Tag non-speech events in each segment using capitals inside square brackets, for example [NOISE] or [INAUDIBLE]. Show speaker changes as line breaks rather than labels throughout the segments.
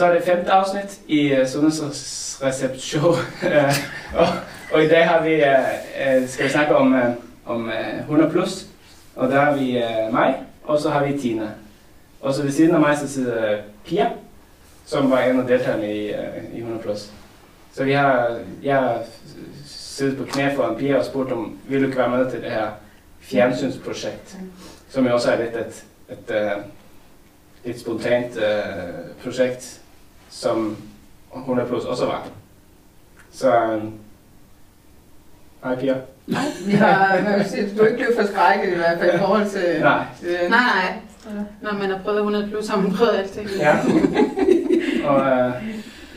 Så er det femte afsnit i uh, Sundhedsrecept Show. [LAUGHS] og, og i dag har vi, uh, skal vi snakke om, uh, om uh, 100 plus. Og der har vi uh, mig, og så har vi Tina. Og så ved siden af mig så sidder Pia, som var en af deltagerne i, uh, i 100 plus. Så vi har, jeg har siddet på knæ for en Pia og spurgt om, vil du ikke være med til det her fjernsynsprojekt, som jo også er lidt et, et, et, et spontant uh, projekt, som 100 plus også var. Så um, hej Pia.
Nej, vi har, man vil sige, du er ikke blevet forskrækket i hvert fald i forhold til...
Nej.
til
Nej, nej. Når man har prøvet 100 plus, har man prøvet alting.
Ja. og uh,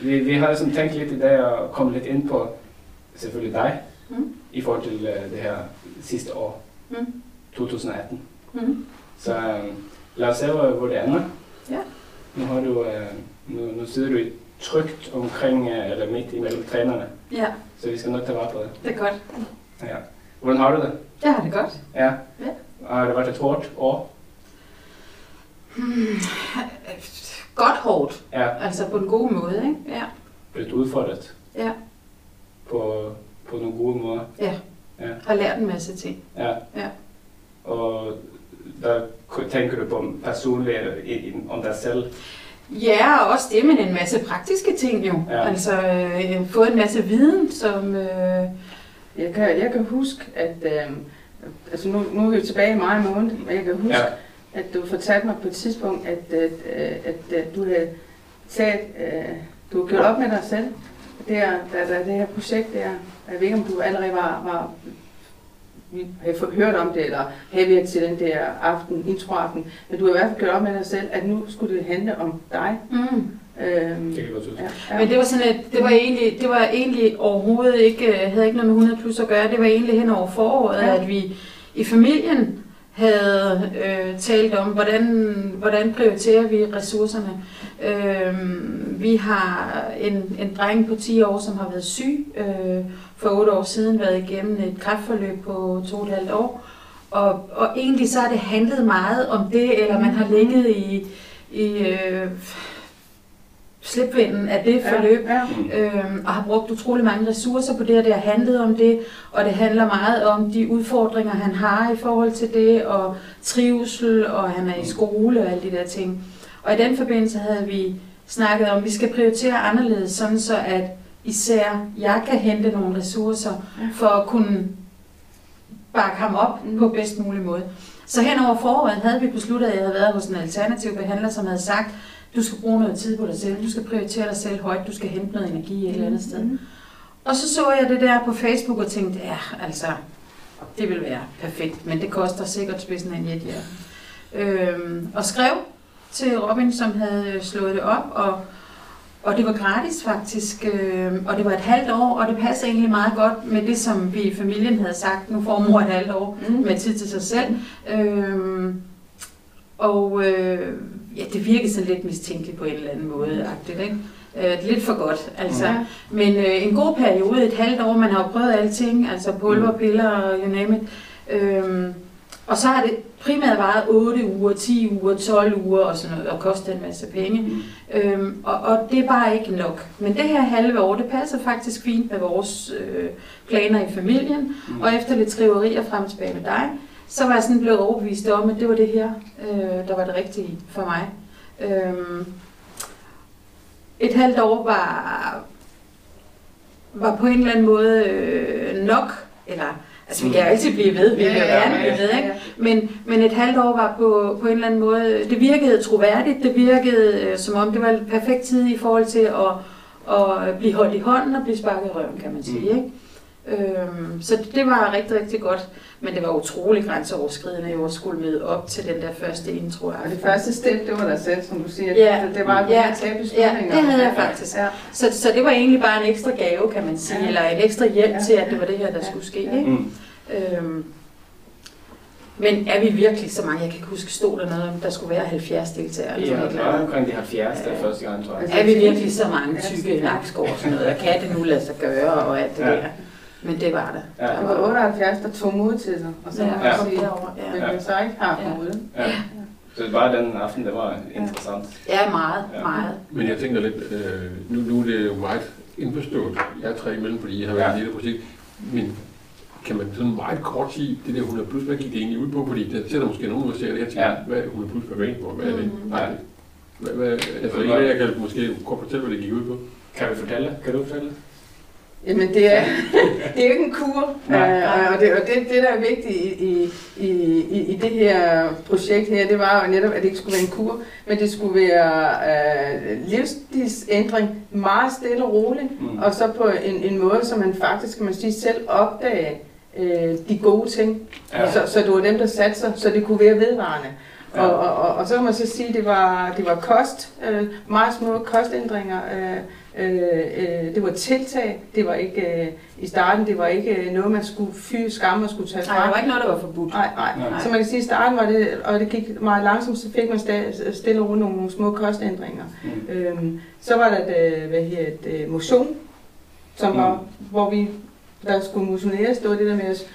vi, vi har ligesom tænkt lidt i dag at komme lidt ind på selvfølgelig dig,
Mm.
i forhold til uh, det her sidste år,
Mm.
2018.
Mm.
Så um, lad os se, hvor, hvor det ender.
Ja.
Nu, har du, uh, nu, nu sidder du trygt omkring, uh, eller midt imellem trænerne,
Ja,
så vi skal nok tage vare på det.
det er godt.
Ja. Hvordan har du det?
Jeg har det godt.
Ja.
Ja.
Har det været et hårdt år?
Hmm. Godt hårdt.
Ja.
Altså på en god måde, ikke? Ja.
Blevet udfordret
Ja.
på, på nogle gode måder?
Ja.
Ja.
Har lært en masse ting.
Ja.
Ja.
Og der tænker du på personligt om dig selv?
Ja, og også det, men en masse praktiske ting jo.
Ja.
Altså øh, få en masse viden, som... Øh,
Jeg kan, jeg kan huske, at... Øh, altså nu, nu er vi jo tilbage i maj måned, men jeg kan huske,
Ja.
at du fortalte mig på et tidspunkt, at, at, at, at, at du havde sagt, øh, du havde gjort op med dig selv. Det her, da, da det her projekt der, jeg ved ikke, om du allerede var, var vi havde fået hørt om det, eller havde været til den der aften, introaften, men du har i hvert fald gjort op med dig selv, at nu skulle det handle om dig.
mm.
Øhm,
Det kan godt
ja, ja.
Men det var sådan, at det var egentlig, det var egentlig overhovedet ikke, øh, havde ikke noget med 100 plus at gøre. Det var egentlig hen over foråret,
ja.
at vi i familien havde øh, talt om, hvordan, hvordan prioriterer vi ressourcerne. Øh, vi har en, en dreng på 10 år, som har været syg øh, for 8 år siden, været igennem et kræftforløb på 2,5 år. Og, og egentlig så har det handlet meget om det, eller man har ligget i, i øh, slipvinden af det forløb,
Ja, ja.
øhm, og har brugt utrolig mange ressourcer på det, og det har handlet om det, og det handler meget om de udfordringer, han har i forhold til det, og trivsel, og han er i skole og alle de der ting. Og i den forbindelse havde vi snakket om, at vi skal prioritere anderledes, sådan så at især jeg kan hente nogle ressourcer
Ja.
for at kunne bakke ham op
Mm.
på bedst mulig måde. Så hen over foråret havde vi besluttet, at jeg havde været hos en alternativ behandler, som havde sagt, du skal bruge noget tid på dig selv, du skal prioritere dig selv højt, du skal hente noget energi et eller andet sted.
Mm.
Og så så jeg det der på Facebook og tænkte, ja, altså, det vil være perfekt, men det koster sikkert spidsen af en jetjager. Øhm, og skrev til Robin, som havde slået det op, og, og det var gratis faktisk, øhm, og det var et halvt år, og det passer egentlig meget godt med det, som vi i familien havde sagt, nu får mor et halvt år
Mm.
med tid til sig selv. Øhm, og øh, ja, det virkede sådan lidt mistænkeligt på en eller anden måde, agtigt, ikke? Øh, lidt for godt, altså.
Ja.
Men øh, en god periode, et halvt år, man har jo prøvet alting, altså pulver,
Mm.
piller og you name it. Øhm, og så har det primært varet 8 uger, 10 uger, 12 uger og sådan noget, og kostet en masse penge.
Mm.
Øhm, og, og det er bare ikke nok. Men det her halve år, det passer faktisk fint med vores øh, planer i familien.
Mm.
Og efter lidt skriverier frem og tilbage med dig, så var jeg sådan blevet overbevist om, at det var det her, øh, der var det rigtige for mig. Øhm, et halvt år var, var på en eller anden måde øh, nok, eller altså vi kan jo altid blive ved, vi
Ja,
jo
ja,
gerne
ja,
blive ved, ikke? Men, men et halvt år var på, på en eller anden måde, det virkede troværdigt, det virkede øh, som om det var en perfekt tid i forhold til at, at blive holdt i hånden og blive sparket i røven, kan man sige.
Mm.
Ikke? Øhm, så det, var rigtig, rigtig godt, men det var utrolig grænseoverskridende at skulle møde op til den der første intro.
Og det første step, det var dig selv, som du siger.
Ja.
Det, det var at
Ja.
ja. tage
Ja,
beslutninger.
det havde jeg faktisk.
Ja.
Så, så det var egentlig bare en ekstra gave, kan man sige,
Ja.
eller en ekstra hjælp
Ja.
til, at det var det her, der
Ja.
skulle ske.
Ja.
Ikke?
Mm.
Øhm, men er vi virkelig så mange? Jeg kan ikke huske, stod der noget om, der skulle være 70 deltagere?
Ja, det var omkring de 70. der første gang, tror jeg.
Er vi virkelig så mange
Ja,
tykke nakskår og sådan noget? Og kan det nu lade sig gøre og alt det
Ja.
der? Men det var det.
Ja.
Der
Det var 78, der tog mod til sig. Og så
Ja, ja.
man sige,
derover, ja.
men man så ikke har
Ja.
mod.
Ja. Så bare den aften, det var interessant.
Ja, meget,
Ja.
meget.
Men jeg tænker lidt, øh, nu, nu er det jo meget indforstået, jeg er tre imellem, fordi jeg har været
Ja.
en lille projekt, men kan man sådan meget kort sige, det der 100 plus, hvad gik det egentlig ud på? Fordi der sætter måske nogen, der ser det her til,
Ja.
ja. hvad er 100 plus per bane for? Hvad er det?
Mhm.
Nej. Hvad, hvad, altså, af jer kan måske kort fortælle, hvad det gik ud på.
Kan vi fortælle? Kan du fortælle?
Jamen det er, [LAUGHS] det er jo ikke en kur,
Nej.
øh, og, det, og det, det der er vigtigt i, i, i, i, det her projekt her, det var jo netop, at det ikke skulle være en kur, men det skulle være øh, livsstilsændring, meget stille og roligt,
Mm.
og så på en, en måde, så man faktisk, kan man sige, selv opdage øh, de gode ting,
Ja.
så, så det var dem, der satte sig, så det kunne være vedvarende.
Ja.
Og, og, og, og så kan man så sige, at det var, det var kost, øh, meget små kostændringer, øh, øh, øh, det var tiltag, det var ikke, øh, i starten, det var ikke øh, noget, man skulle fy skamme og skulle tage
Nej, der
fra.
var ikke noget, der var forbudt.
Nej, nej.
Nej.
Så man kan sige, at i starten var det, og det gik meget langsomt, så fik man stille og roligt nogle, nogle små kostændringer.
Mm.
Øhm, så var der et, øh, hvad her, et motion, som
Mm.
var, hvor vi, der skulle motioneres, det var det der med at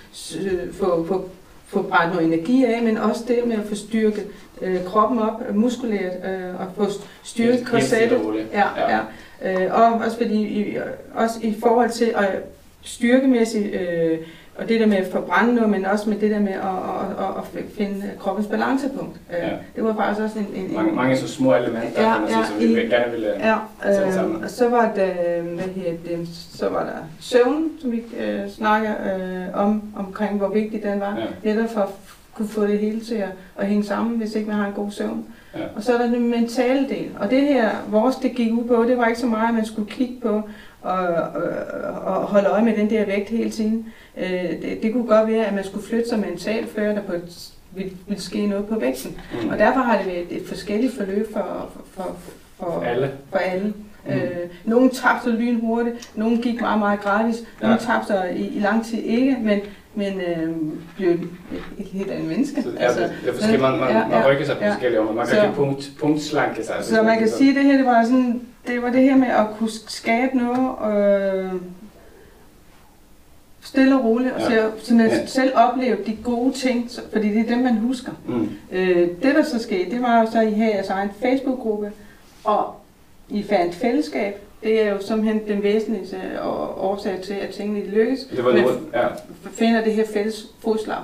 få, få, få brændt noget energi af, men også det med at få styrket øh, kroppen op øh, muskulært, øh, og få styrket korsettet. Ja, ja. Øh, og også, fordi, i, også i forhold til at styrkemæssigt, øh, og det der med at forbrænde noget, men også med det der med at, at, at, at finde kroppens balancepunkt. Øh,
Ja.
Det var faktisk også en... en,
Mange, mange så små elementer,
Ja,
kan man sige,
ja,
som vi
i-
gerne ville...
Ja,
Sætte
øh,
sammen.
og så var der, hvad hedder det, så var der søvn, som vi øh, snakker øh, om, omkring hvor vigtig den var.
Ja.
Netop for at kunne få det hele til at, at hænge sammen, hvis ikke man har en god søvn.
Ja.
Og så er der den mentale del. Og det her, vores det gik ud på, det var ikke så meget, at man skulle kigge på og, og, og holde øje med den der vægt hele tiden. Øh, det, det kunne godt være, at man skulle flytte sig mentalt, før der på et, ville, ville ske noget på vægten.
Mm.
Og derfor har det været et forskelligt forløb for, for, for, for,
Alle.
for alle.
Mm.
Øh, nogle tabte lynhurtigt, nogle gik meget, meget gratis,
Ja.
nogle tabte i, i lang tid ikke, men, men øh, blev et, helt andet menneske.
Så, altså, det, det er forskelligt, man, man,
ja,
man rykker sig på
ja.
forskellige områder. Man kan
Så-
ikke punkt, punktslanke sig.
Så man kan
så-
sige, at det her det var, sådan, det var det her med at kunne skabe noget øh, stille og roligt, og
Ja.
så, så man
Ja.
selv opleve de gode ting, så, fordi det er dem, man husker.
Mm.
Øh, det der så skete, det var jo så, at I havde jeres egen Facebook-gruppe, og I fandt fællesskab. Det er jo simpelthen den væsentligste årsag til, at tingene lykkes.
Det var noget, ja.
finder det her fælles fodslag.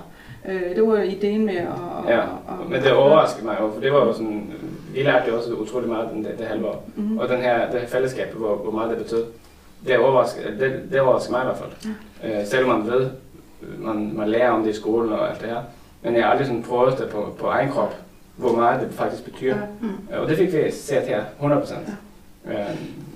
Øh, det var ideen med at...
ja.
at-
Men det overraskede mig jo, for det var jo sådan, vi lærte jo også utrolig meget den, det, det halve år.
Mhm.
Og den her, det her fællesskab, hvor, hvor meget det betød, det overraskede, det, det overraskede mig i hvert fald. Øh, selvom man ved, man, man lærer om det i skolen og alt det her. Men jeg har aldrig sådan prøvet det på, på egen krop, hvor meget det faktisk betyder.
Ja. Mm.
Ja. Og det fik vi set her, 100 procent. Ja.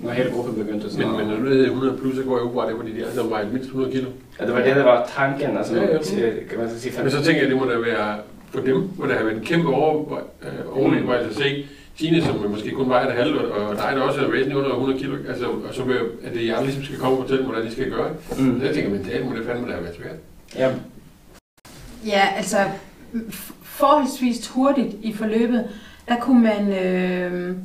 Når hele gruppen begyndte sådan
Men, men når du hedder 100 plus, så går jeg fra, at det var de der, der vejer mindst 100 kilo.
Ja, det var det, der var tanken, altså,
Ja, ja.
til, kan man så sige,
Men så tænker jeg, det må da være, for dem må der have været en kæmpe over, øh, overvejelse at se Tine, som måske kun vejer det halve, og dig, der også er væsentligt under 100 kilo, altså, og så at det jeg ligesom skal komme og fortælle, hvordan de skal gøre.
Mm.
Så jeg tænker, mentalt må det fandme da have været svært.
Ja,
Ja, altså forholdsvis hurtigt i forløbet, der kunne man... Øh,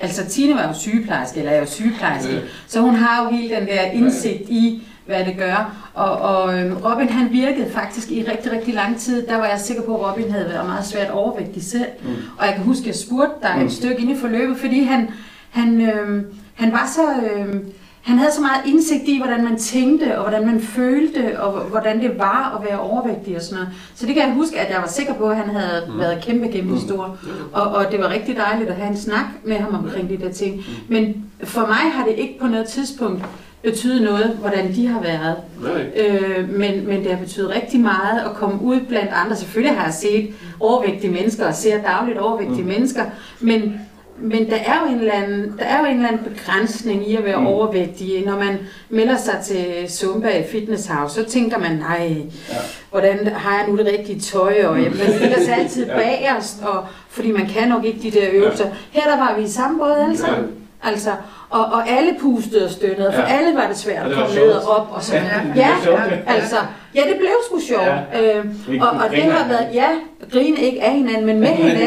altså Tine var jo sygeplejerske, eller er jo sygeplejerske,
Ja.
så hun har jo hele den der indsigt i, hvad det gør. Og, og øhm, Robin han virkede faktisk i rigtig, rigtig lang tid. Der var jeg sikker på, at Robin havde været meget svært overvægtig selv.
Mm.
Og jeg kan huske, at jeg spurgte dig
Mm.
et stykke inde i forløbet, fordi han, han, øhm, han var så... Øhm, han havde så meget indsigt i, hvordan man tænkte, og hvordan man følte, og hvordan det var at være overvægtig og sådan noget. Så det kan jeg huske, at jeg var sikker på, at han havde
Mm.
mm. været kæmpe, kæmpe
Mm.
stor. Og, og det var rigtig dejligt at have en snak med ham omkring de der ting.
Mm.
Men for mig har det ikke på noget tidspunkt betydet noget, hvordan de har været.
Nej.
Øh, men, men det har betydet rigtig meget at komme ud blandt andre. Selvfølgelig har jeg set overvægtige mennesker, og ser dagligt overvægtige
Mm.
mm. mennesker, men, men der er, jo en eller anden, der er jo en eller anden begrænsning i at være
Mm.
overvægtig. Når man melder sig til Zumba i Fitness House, så tænker man, nej,
Ja.
hvordan har jeg nu det rigtige tøj, og jeg man stiller sig altid [LAUGHS]
Ja.
bagerst, og, fordi man kan nok ikke de der øvelser. Her der var vi i samme båd alle sammen. Altså, og, og alle pustede og stønnede, for
Ja.
alle var det svært at komme ned og op og sådan
Ja,
Ja,
sjovt.
altså, ja, det blev sgu sjovt.
Ja. Vi
og, og det har været, ja, grine ikke af hinanden, men med hinanden.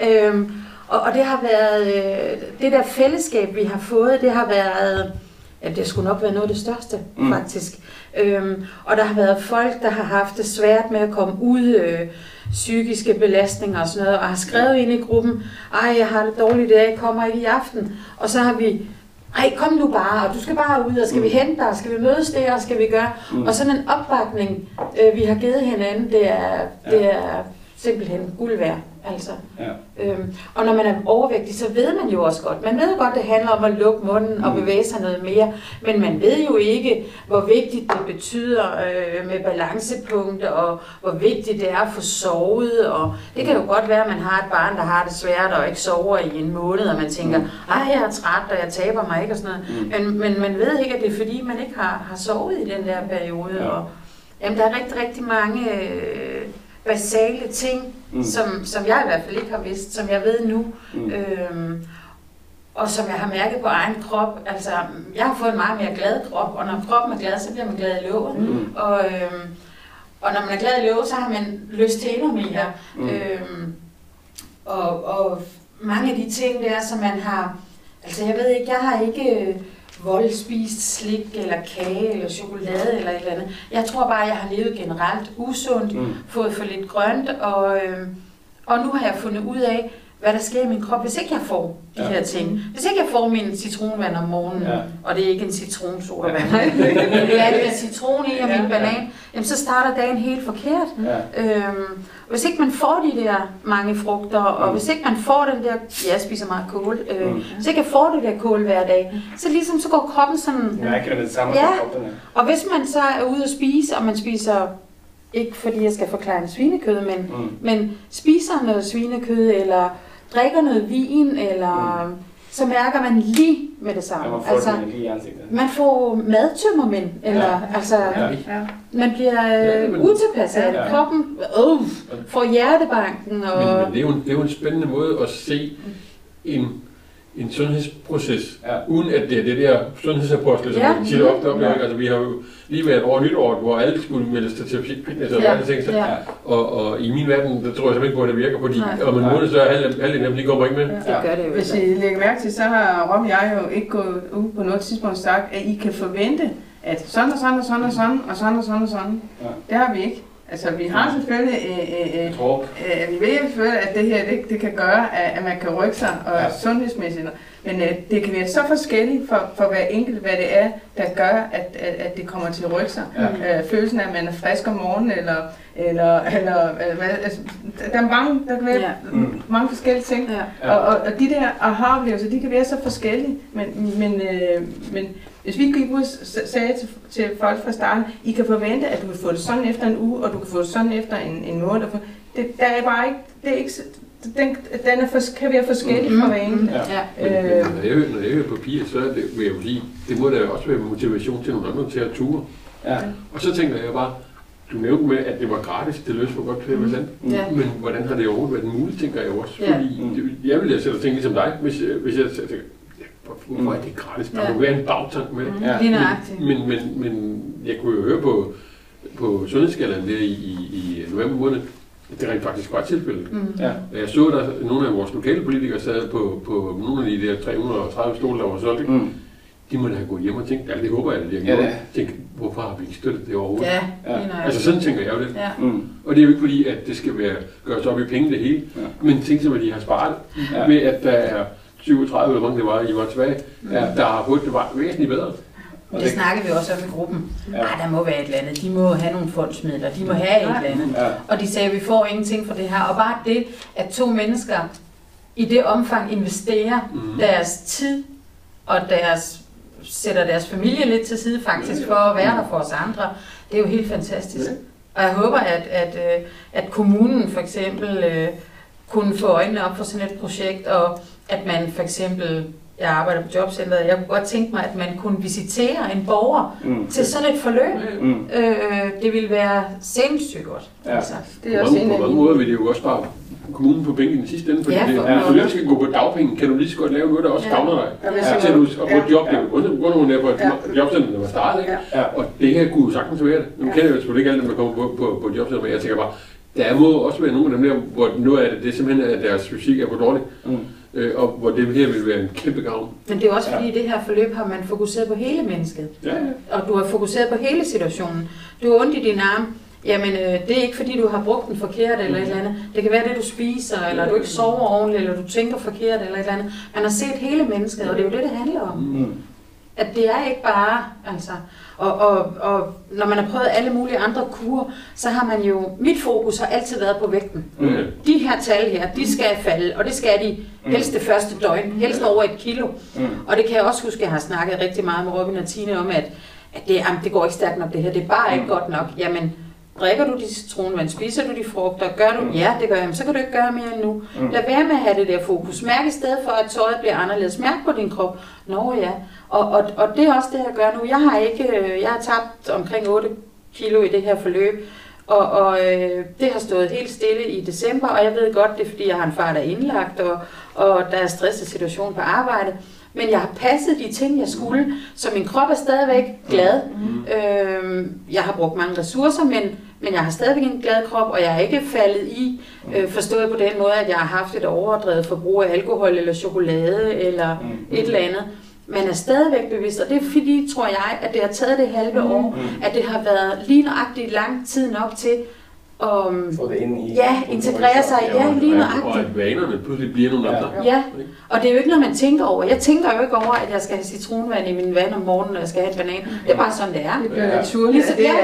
Ja,
ikke? Ja. Og, og det har været, øh, det der fællesskab, vi har fået, det har været at det skulle nok være noget af det største,
Mm.
faktisk. Øhm, og der har været folk, der har haft det svært med at komme ud, øh, psykiske belastninger og sådan noget, og har skrevet ind i gruppen, ej, jeg har det dårligt i dag, kommer ikke i aften. Og så har vi, ej, kom nu bare, og du skal bare ud, og skal vi
Mm.
hente dig, skal vi mødes der, og skal vi gøre.
Mm.
Og sådan en opbakning, øh, vi har givet hinanden, det er, det er simpelthen guld værd. Altså.
Ja.
Øhm, og når man er overvægtig, så ved man jo også godt. Man ved godt, det handler om at lukke munden og
Mm.
bevæge sig noget mere. Men man ved jo ikke, hvor vigtigt det betyder øh, med balancepunkter, og hvor vigtigt det er at få sovet. Og det kan jo godt være, at man har et barn, der har det svært og ikke sover i en måned, og man tænker, ej, jeg er træt, og jeg taber mig ikke og sådan noget.
Mm.
Men, men man ved ikke, at det er fordi, man ikke har, har sovet i den der periode.
Ja.
Og, jamen, der er rigtig, rigtig mange øh, basale ting,
Mm.
som, som jeg i hvert fald ikke har vidst, som jeg ved nu.
Mm.
Øhm, og som jeg har mærket på egen krop. Altså, jeg har fået en meget mere glad krop, og når kroppen er glad, så bliver man glad i låget.
Mm.
Og, øhm, og når man er glad i låget, så har man lyst til endnu mere.
Mm.
Øhm, og, og mange af de ting der, som man har... Altså, jeg ved ikke, jeg har ikke øh, voldspist slik eller kage eller chokolade eller et eller andet. Jeg tror bare, jeg har levet generelt usundt
Mm.
fået for lidt grønt, og, øh, og nu har jeg fundet ud af, hvad der sker i min krop, hvis ikke jeg får de
Ja.
her ting. Hvis ikke jeg får min citronvand om morgenen,
Ja.
og det er ikke en citronsodavand,
Ja.
men det er med citron i og
Ja.
min banan, jamen så starter dagen helt forkert.
Ja.
Øhm, hvis ikke man får de der mange frugter, og
Mm.
hvis ikke man får den der, ja, jeg spiser meget kål, øh,
Mm.
hvis ikke jeg får det der kål hver dag, så ligesom så går kroppen sådan,
Jeg mærker det samme
Ja. og hvis man så er ude at spise, og man spiser, ikke fordi jeg skal forklare svinekød, men
Mm.
men spiser noget svinekød, eller drikker noget vin, eller mm. så mærker man lige med det samme.
Ja, man får
altså,
lige i ansigtet.
man får madtømmermænd, eller
Ja.
altså,
Ja.
Ja.
man bliver
Ja,
øh,
men-
utilpas af.
Ja.
Kroppen øh, får hjertebanken, og
Men, men det, er jo en, det er jo en spændende måde at se en, en sundhedsproces,
Ja.
uden at det er det der sundhedsapostle, som
Ja.
vi tit ofte oplever.
Ja.
Altså, vi har jo lige været over nytår, hvor alle skulle melde sig til fitness og
Ja.
ting. Så,
Ja.
Og, og, i min verden, der tror jeg simpelthen ikke på, at det virker, fordi
Nej.
om en måned, så er halvdelen halvdelen af dem, de kommer ikke med.
det
Ja.
gør det jo.
Hvis. I lægger mærke til, så har Rom og jeg jo ikke gået ud på noget tidspunkt sagt, at I kan forvente, at sådan og sådan og sådan og sådan og sådan og sådan og sådan.
Ja.
Det har vi ikke. Altså, vi har selvfølgelig øh, øh, øh. Øh, vi ved selvfølgelig, at det her det, det kan gøre, at, at man kan rykke sig og
Ja.
sundhedsmæssigt. Men øh, det kan være så forskelligt for, for hver enkelt, hvad det er, der gør, at, at, at det kommer til at rykke sig.
Ja.
Øh, følelsen af, at man er frisk om morgenen, eller, eller, eller øh, hvad, altså, der er mange, der kan være
Ja.
Mm.
mange forskellige ting.
Ja.
Og, og, og de der aha-oplevelser, de kan være så forskellige, men, men, øh, men hvis vi gik ud og sagde til, til folk fra starten, I kan forvente, at du kan få det sådan efter en uge, og du kan få det sådan efter en, en måned. Det, der er bare ikke, det er ikke, den, den er for, kan være forskellig
Mm.
fra hver enkelt.
Ja.
Ja.
Men,
Øh.
men når, jeg, hører- når jeg hører papir, så er det, vil jeg jo sige, det må da også være motivation til nogle andre til at ture.
Ja.
Og så tænker jeg bare, du nævnte med, at det var gratis, det løs for godt 5 procent.
Mm.
Ja.
Men hvordan har det overhovedet været muligt, tænker jeg også.
Ja.
Fordi
Mm.
det, jeg ville og tænke ligesom dig, hvis, jeg- hvis jeg tænker, ja, hvorfor er det gratis? Der
Ja.
være en bagtank med det.
Mm,
Ja.
Lige nøjagtigt.
Men, men, men jeg kunne jo høre på, på sundhedsskalaen der i, i, i november måned, at det rent faktisk var tilfældet.
Mm.
Ja.
Jeg så, der nogle af vores lokale politikere sad på, på nogle af de der 330 stole, der var solgt.
Mm.
De må da have gået hjem og tænkt, ja, det håber jeg, at de har
Ja,
gjort.
det.
Tænk, hvorfor har vi ikke støttet det overhovedet?
Ja,
Ja.
Altså sådan tænker jeg jo lidt.
Ja.
Mm.
Og det er jo ikke fordi, at det skal være gøres op i penge det hele,
Ja.
men tænk sig, hvad de har sparet
Ja.
ja. ved, at der er 37 eller det var, I var tilbage,
Ja.
der har fået det var væsentligt bedre.
Og
Det
det,
snakker vi også om i gruppen.
Ja.
Ja. der må være et eller andet. De må have nogle fondsmidler. De må have et eller andet.
ja.
Og de sagde, at vi får ingenting for det her. Og bare det, at to mennesker i det omfang investerer
Mhm.
deres tid og deres sætter deres familie lidt til side faktisk for at være der for os andre, det er jo helt fantastisk. Og jeg håber, at, at, øh, at kommunen for eksempel øh, kunne få øjnene op for sådan et projekt, og at man for eksempel, jeg arbejder på jobcenteret, jeg kunne godt tænke mig, at man kunne visitere en borger
Mm.
til sådan et forløb.
Mm.
Øh, det ville være sindssygt godt.
Ja.
Altså.
Det er
På
også en
på mange måder vil det jo også bare kommunen på penge i den sidste ende, fordi
Ja,
ja,
for-
det,
ja.
du ikke skal gå på dagpenge, kan du lige så godt lave noget, der også
Ja.
gavner dig.
Og
Ja.
jeg
Til du at få et job, det er jo der på
Ja.
jobcenter, der var startet, ikke?
Ja.
Ja.
Og det her kunne jo sagtens være det. Nu
Ja.
kender jeg jo selvfølgelig ikke alle dem, der kommer på, på, på et jobcenter, men jeg tænker bare, der må også være nogle af dem der, hvor noget af det, det simpelthen er, at deres fysik er for dårlig.
Mm.
Øh, og hvor det her vil være en kæmpe gavn.
Men det er også
Ja.
fordi, i det her forløb har man fokuseret på hele mennesket.
Ja, ja.
Og du har fokuseret på hele situationen. Du har ondt i din arm. Jamen, øh, det er ikke fordi, du har brugt den forkert eller et eller andet. Det kan være det, du spiser, eller du ikke sover ordentligt, eller du tænker forkert eller et eller andet. Man har set hele mennesket, og det er jo det, det handler om.
Mm.
At det er ikke bare, altså, og, og, og når man har prøvet alle mulige andre kurer, så har man jo, mit fokus har altid været på vægten.
Mm.
De her tal her, de skal falde, og det skal de helst det første døgn, helst over et kilo.
Mm.
Og det kan jeg også huske, at jeg har snakket rigtig meget med Robin og Tine om, at, at det, jamen, det går ikke stærkt nok det her, det er bare ikke godt nok. Jamen, drikker du de citronvand, spiser du de frugter, gør du, ja det gør jeg, men så kan du ikke gøre mere end nu.
Mm.
Lad være med at have det der fokus. Mærk i stedet for, at tøjet bliver anderledes. Mærk på din krop. Nå ja, og, og, og det er også det, jeg gør nu. Jeg har ikke, øh, jeg har tabt omkring 8 kilo i det her forløb, og, og øh, det har stået helt stille i december, og jeg ved godt, det er fordi, jeg har en far, der er indlagt, og, og der er stresset situation på arbejde. Men jeg har passet de ting, jeg skulle, så min krop er stadigvæk glad.
Mm.
Øh, jeg har brugt mange ressourcer, men, men jeg har stadigvæk en glad krop, og jeg er ikke faldet i, øh, forstået på den måde, at jeg har haft et overdrevet forbrug af alkohol eller chokolade eller
Mm.
et eller andet. Man er stadigvæk bevidst, og det er fordi, tror jeg, at det har taget det halve år,
Mm.
at det har været lige nøjagtigt lang tid nok til at um,
Få det ind i...
ja, integrere sig. Ja, lige
og,
nøjagtigt.
og at vanerne pludselig bliver nogle
Ja.
andre.
Ja, og det er jo ikke noget, man tænker over. Jeg tænker jo ikke over, at jeg skal have citronvand i min vand om morgenen, og jeg skal have en banan. Det er bare sådan, det er.
Det bliver
Ja.
naturligt.
Ligesom- ja,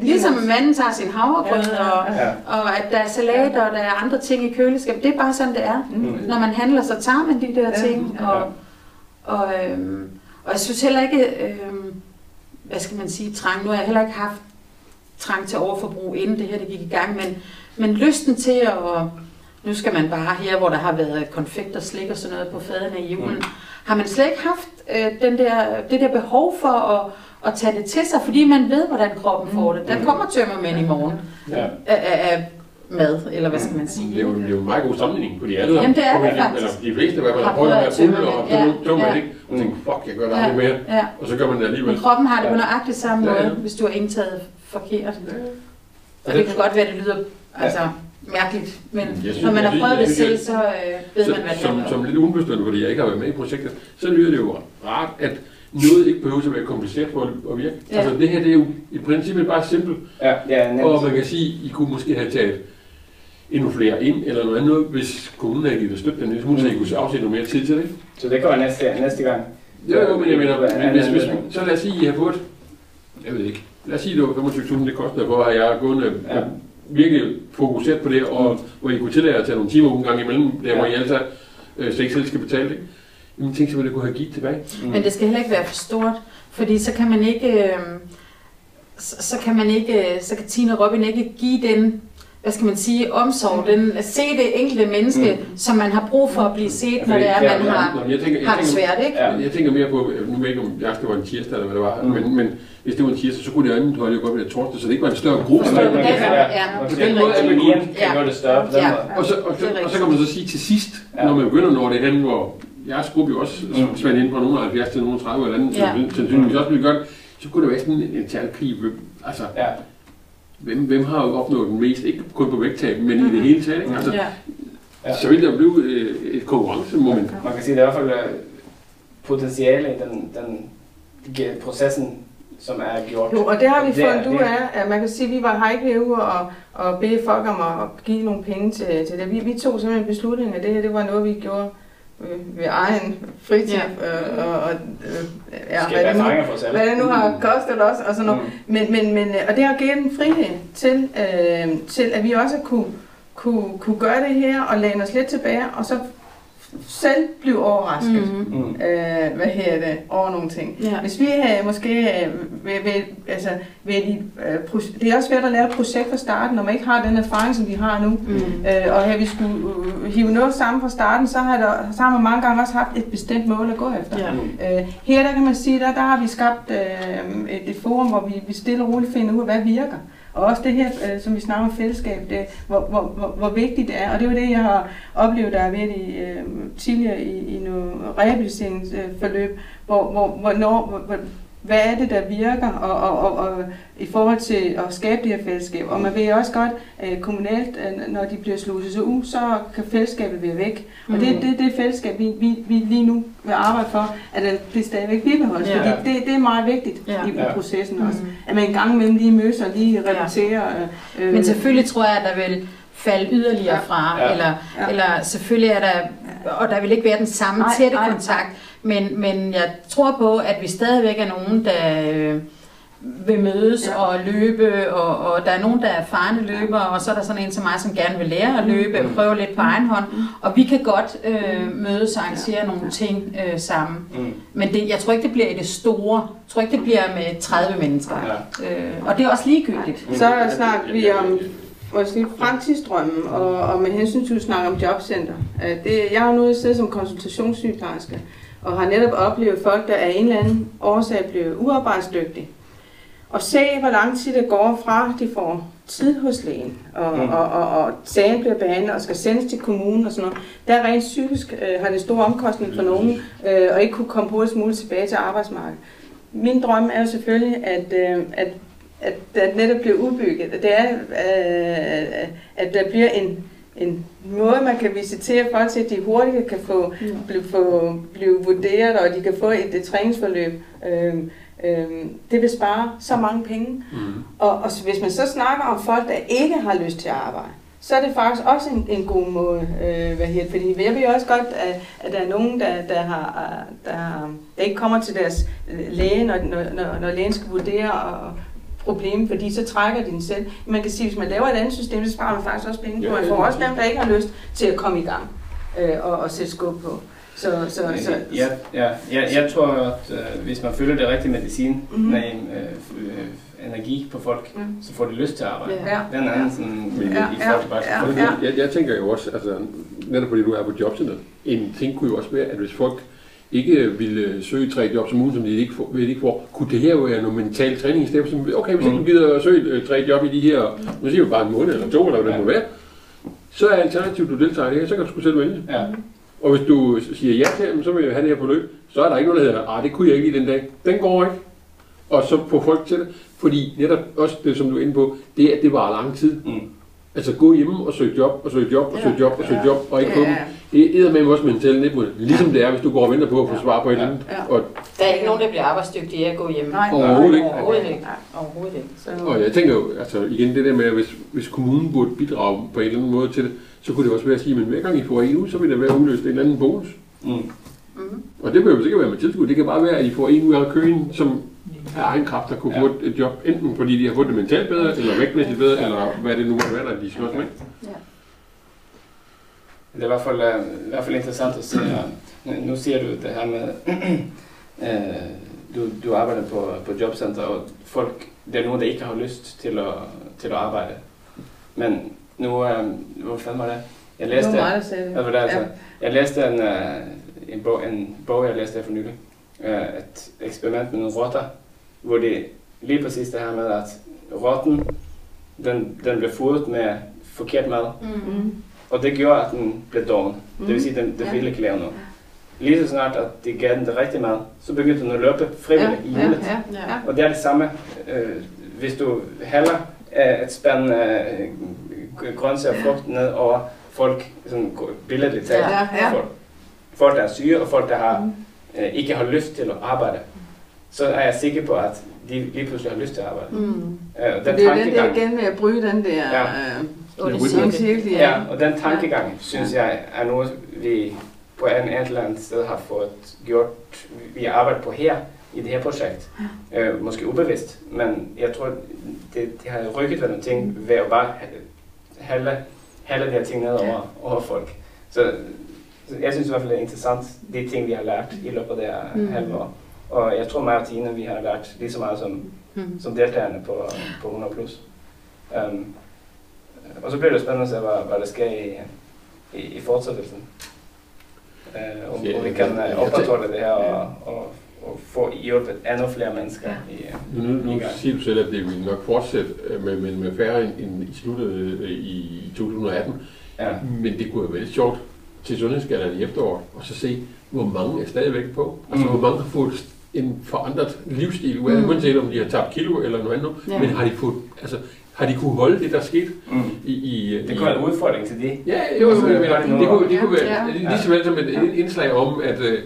Ligesom manden tager sin havregrød, og,
Ja.
og at der er salater, og der er andre ting i køleskabet. Det er bare sådan, det er.
Mm.
Når man handler, så tager man de der
Ja.
ting. Og, og, øhm, og jeg synes heller ikke, øhm, hvad skal man sige, trang. Nu har jeg heller ikke haft trang til overforbrug, inden det her det gik i gang, men, men lysten til at, nu skal man bare her, hvor der har været konfekt og slik og sådan noget på fadene i julen,
Mm.
har man slet ikke haft øh, den der, det der behov for at, at tage det til sig, fordi man ved, hvordan kroppen får det. Der
Mm.
kommer tømmermænd i morgen
Ja.
af, af, af mad, eller hvad skal man
Det
sige.
er jo, det er jo en meget god sammenligning, fordi alle
Jamen, det er det faktisk.
Eller de fleste i hvert fald
Har
prøvet at være fulde og
ja.
tømme
Ja.
ikke? Og tænke, fuck, jeg gør det aldrig mere.
Ja.
Og så gør man det alligevel.
Men kroppen har det på
Ja.
nøjagtigt samme
Ja,
måde,
ja.
hvis du har indtaget forkert.
Og
Og
det-
det kan godt være, at det lyder altså, mærkeligt, men
synes,
når man har prøvet det selv, så øh, ved
Så,
man, hvad det
som,
om.
som lidt ubevidst, fordi jeg ikke har været med i projektet, så lyder det jo rart, at noget ikke behøver at være kompliceret for at, at virke.
Ja.
Altså det her, det er jo i princippet bare simpelt.
Ja, ja, nemt.
Og man kan sige, I kunne måske have taget endnu flere ind, eller noget andet, hvis kommunen havde givet det støtte, den smule, så I kunne afsætte noget mere tid til det.
Så det kommer næste, næste gang.
Jo, jo, men jeg mener,
Ja,
men hvis, hvis, så lad os sige, I har fået, jeg ved ikke, lad os sige, det var 25.000, det kostede for, at jeg har gået
Ja.
virkelig fokuseret på det, og hvor I kunne tillade jer at tage nogle timer en gang imellem, der hvor
Ja.
I altså øh, ikke selv skal betale det. Jamen tænk så, hvad det kunne have givet tilbage.
Mm.
Men det skal heller ikke være for stort, fordi så kan man ikke, øh, så, så kan man ikke, øh, så kan Tina Robin ikke give den, hvad skal man sige, omsorg, den, at se det enkelte menneske,
Mm.
som man har brug for at blive set, når det er,
ja,
man
ja,
har,
jeg tænker, jeg
har det svært, ikke?
Ja.
jeg tænker mere på, nu ved jeg ikke, om jeg det var en tirsdag eller hvad det var,
Mm.
men, men hvis det var en tirsdag, så kunne det andet hold jo godt være torsdag, så det ikke var en større gruppe.
Forstår du? Ja.
Og
På den måde
at kan
Ja.
gøre det større
Ja.
Og så, og, så, og så kan man så sige til sidst,
Ja.
når man begynder at nå det hen, hvor jeres gruppe jo også
Mm.
spænder ind på nogle 70 til nogle 30 eller andet,
Ja.
ja. sandsynligvis også vil gøre det, så kunne det være sådan en, en talkrig. Altså,
Ja.
Hvem, hvem har jo opnået den mest, ikke kun på vægttab, men i det hele taget. Ikke? Altså,
Ja.
Så vil der blive øh, et konkurrencemoment.
Man kan sige, det er i hvert fald øh, potentiale i den, den processen, som er gjort.
Jo, og det har vi
Det er-
fundet ud af, at man kan sige, at vi var ikke herude og, og bede folk om at give nogle penge til, til det. Vi, vi tog simpelthen en beslutning, at det her det var noget, vi gjorde øh, ved egen fritid.
Ja.
Øh, og, og, øh, ja, hvad, det nu, hvad det nu har kostet os og sådan noget.
Mm.
Men, men, men, øh, og det har givet en frihed til, øh, til at vi også kunne, kunne, kunne gøre det her og læne os lidt tilbage, og så selv blive overrasket. Mm.
Mm.
Mm.
Øh, hvad her det, over nogle ting.
Ja.
Hvis vi havde måske øh, ved, ved, altså, ved de, øh, pro- det er også svært at lave et projekt fra starten, når man ikke har den erfaring, som vi har nu.
Mm.
Øh, og havde vi skulle øh, hive noget sammen fra starten, så har, der, så har man mange gange også haft et bestemt mål at gå efter.
Ja.
Øh, her der kan man sige, der, der har vi skabt øh, et, et forum, hvor vi, vi stille og roligt finder ud af, hvad virker. Og også det her, øh, som vi snakker om fællesskab, det, hvor, hvor, hvor, hvor vigtigt det er. Og det er jo det, jeg har oplevet, der er ved i, øh, tidligere i, i nogle rehabiliteringsforløb, hvor, hvor, hvor, når, hvor, hvor, hvad er det, der virker, og, og, og, og i forhold til at skabe det her fællesskab. Og man ved også godt, at kommunalt, øh, når de bliver sluset ud, så kan fællesskabet være væk. Og det er det, det fællesskab, vi, vi, vi lige nu vil arbejde for, at det stadigvæk bibeholdes.
Ja.
Fordi det, det er meget vigtigt
Ja.
i,
Ja.
processen
Mm.
også. At man en gang imellem lige mødes og lige repeterer. Øh,
Men selvfølgelig tror jeg, at der vil falde yderligere
Ja.
fra,
Ja.
eller,
Ja.
eller selvfølgelig er der, og der vil ikke være den samme
Nej,
tætte
nej,
kontakt, men, men jeg tror på, at vi stadigvæk er nogen, der øh, vil mødes
Ja.
og løbe, og, og der er nogen, der er erfarne løbere, og så er der sådan en som mig, som gerne vil lære at løbe og prøve lidt på egen hånd, og vi kan godt øh, mødes og arrangere nogle ting øh, sammen.
Mm.
Men det, jeg tror ikke, det bliver i det store. Jeg tror ikke, det bliver med 30 mennesker.
Ja.
Øh, og det er også ligegyldigt.
Så snakker vi om måske fremtidsdrømmen, og, og med hensyn til at snakke om jobcenter. Øh, Det, jeg har nu siddet som konsultationssygeplejerske, og har netop oplevet folk, der af en eller anden årsag blev uarbejdsdygtige. Og se, hvor lang tid det går fra, de får tid hos lægen, og, Mm. og, og, og sagen bliver behandlet og skal sendes til kommunen og sådan noget. Der rent psykisk øh, har det store omkostning for nogen, øh, og ikke kunne komme hurtigst muligt tilbage til arbejdsmarkedet. Min drøm er jo selvfølgelig, at, øh, at at det netop bliver udbygget. Det er, øh, at der bliver en, en måde, man kan visitere folk til, at de hurtigt kan få, blive, få, blive vurderet, og de kan få et, et træningsforløb. Øh, øh, det vil spare så mange penge.
Mm.
Og, og hvis man så snakker om folk, der ikke har lyst til at arbejde, så er det faktisk også en, en god måde. Øh, hvad hedder, det? fordi jeg ved også godt, at, at der er nogen, der, der, har, der, har, der ikke kommer til deres øh, læge, når, når, når, når lægen skal vurdere og, problem, fordi så trækker de den selv. Man kan sige, at hvis man laver et andet system, så sparer man faktisk også penge på. Man får også dem, der ikke har lyst til at komme i gang øh, og, og sætte skub på. Så, så, så,
Ja, ja, ja, jeg tror, at øh, hvis man følger det rigtige medicin,
Mhm.
mm. nej, øh, øh, energi på folk,
Mm.
så får de lyst til at arbejde.
Ja.
Den anden sådan,
Ja,
i,
ja,
i forhold til bare
ja, ja.
Jeg, jeg tænker jo også, altså netop fordi du er på jobcenter, en ting kunne jo også være, at hvis folk ikke ville søge tre jobs om ugen, som de ikke får, de ikke får, kunne det her jo være noget mental træning i stedet for, som, okay, hvis ikke du gider at søge øh, tre job i de her, nu siger vi bare en måned eller to, eller hvad det
Ja.
må være, så er alternativet, du deltager i det her, så kan du sgu selv vælge.
Ja,
Og hvis du siger ja til dem, så vil jeg have det her forløb, så er der ikke noget, der hedder, ah, det kunne jeg ikke lige den dag. Den går ikke. Og så få folk til det. Fordi netop også det, som du er inde på, det er, at det var lang tid.
mm.
Altså gå hjemme og søge job, og søge job, og søge job, og søge job, og ikke få dem.
Ja,
Det er med også mentalt nedbrud. Ligesom det er, hvis du går og venter på at få
Ja.
svar på et eller andet.
Ja.
Og,
Der er ikke nogen, der bliver arbejdsdygtige af at gå hjem.
Nej,
Overhovedet ikke.
Overhovedet ikke.
Nej.
Overhovedet ikke.
Så,
og jeg tænker jo, altså igen det der med, at hvis, hvis kommunen burde bidrage på en eller anden måde til det, så kunne det også være at sige, at hver gang I får en uge, så vil der være udløst en eller anden bonus.
Mm.
Mm.
Og det behøver sikkert være med tilskud. Det kan bare være, at I får en ud af køen, som af egen kraft har kunne
Ja.
få et- job, enten fordi de har fået det mentalt bedre, eller vægtmæssigt bedre, eller hvad det nu måtte være, der de slås med.
Det er i hvert fald, øh, i hvert fald interessant at se. Nu, nu siger du det her med, [CLEARS THROAT] øh, du, du arbejder på, på jobcenter, og folk, det er nogen, der ikke har lyst til at, til at arbejde. Men nu, øh, hvor fanden var det? Jeg
det
læste,
var sagde det.
Var det, altså.
Ja.
Jeg læste en, øh, en, bog, en bog, jeg læste for nylig. Øh, et eksperiment med nogle rotter, hvor det lige præcis det her med, at rotten, den, den blev fodret med forkert mad,
Mm.
Og det gjorde, at den blev doven. Det vil
Mm.
sige, at den, den
Ja.
ville ikke lave noget. Lige så snart, at de gav den det rigtige mad, så begyndte den at løbe frivilligt i
ja,
hjulet.
ja,
Ja.
ja.
Og det er det samme, øh, hvis du hælder øh, et spand øh, grøntsager og frugt ned over folk, sådan billedligt talt,
Ja, ja.
folk, folk, der er syge og folk, der har,
Mm.
øh, ikke har lyst til at arbejde, så er jeg sikker på, at de lige pludselig har lyst til at arbejde.
Mm.
Øh, og
Det
den
er den der igen med at bryde den der
Ja.
øh,
Onde
rytme.
sådan
cirkel.
cirkel.
ja, og den tankegang, synes jeg, er noget, vi på en et eller andet sted har fået gjort, vi arbejder på her, i det her projekt. Øh, måske ubevidst, men jeg tror, det, det har rykket ved nogle ting ved at bare hælde, hælde de her ting ned over, over folk. Så, så jeg synes i hvert fald, det er interessant, de ting, vi har lært i løbet af det her
Mm.
halve år. Og jeg tror, mig og Tine, vi har lært lige så meget som,
Mm.
som deltagerne på, på 100 plus. Um, og så bliver det spændende at se, hvad, hvad der sker i, i, i fortsættelsen. Uh, om,
Ja,
om vi kan
ja,
uh, opretholde det her og, og, og få hjulpet endnu flere mennesker
Ja.
i,
Nu, nu,
i
nu siger du selv, at det vil nok fortsætte øh, med, med, med færre end, i sluttet øh, i 2018.
Ja.
Men det kunne jo være lidt sjovt til sundhedsskalaen i efteråret, og så se, hvor mange er stadigvæk på. Altså,
Mm.
hvor mange har fået en forandret livsstil, mm. uanset om de har tabt kilo eller noget andet,
ja.
men har de fået, altså, har de kunne holde det, der skete
Mm.
i... i
Det
i,
kunne være en udfordring til de.
Ja, jo, jo,
Så
men,
var det
det, det, kunne, det kunne
Ja,
være
ja.
lige så vel som et
Ja.
indslag om, at, øh,